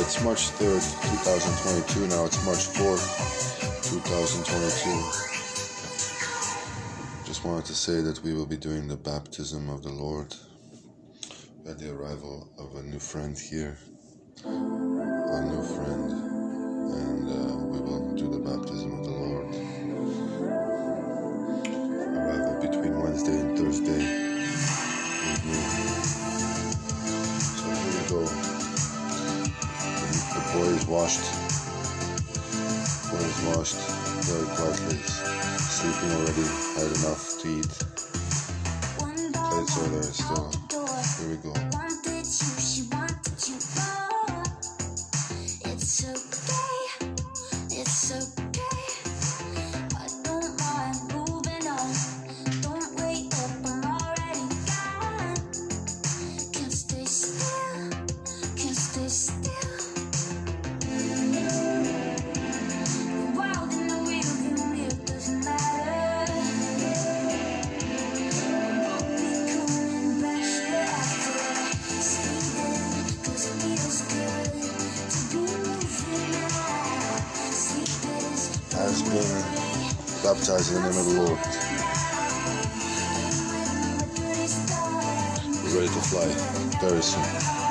it's March 3rd, 2022. Now it's March 4th, 2022. Just wanted to say that we will be doing the baptism of the Lord at the arrival of a new friend here. A new friend. And uh, we will do the baptism of the Lord. Arrival between Wednesday and Thursday Boy is washed. Boy is washed very quietly. Sleeping already. Had enough to eat. Plates are there still. Here we go. It's okay, it's okay. Has been baptized in the name of the Lord. We're ready to fly very soon.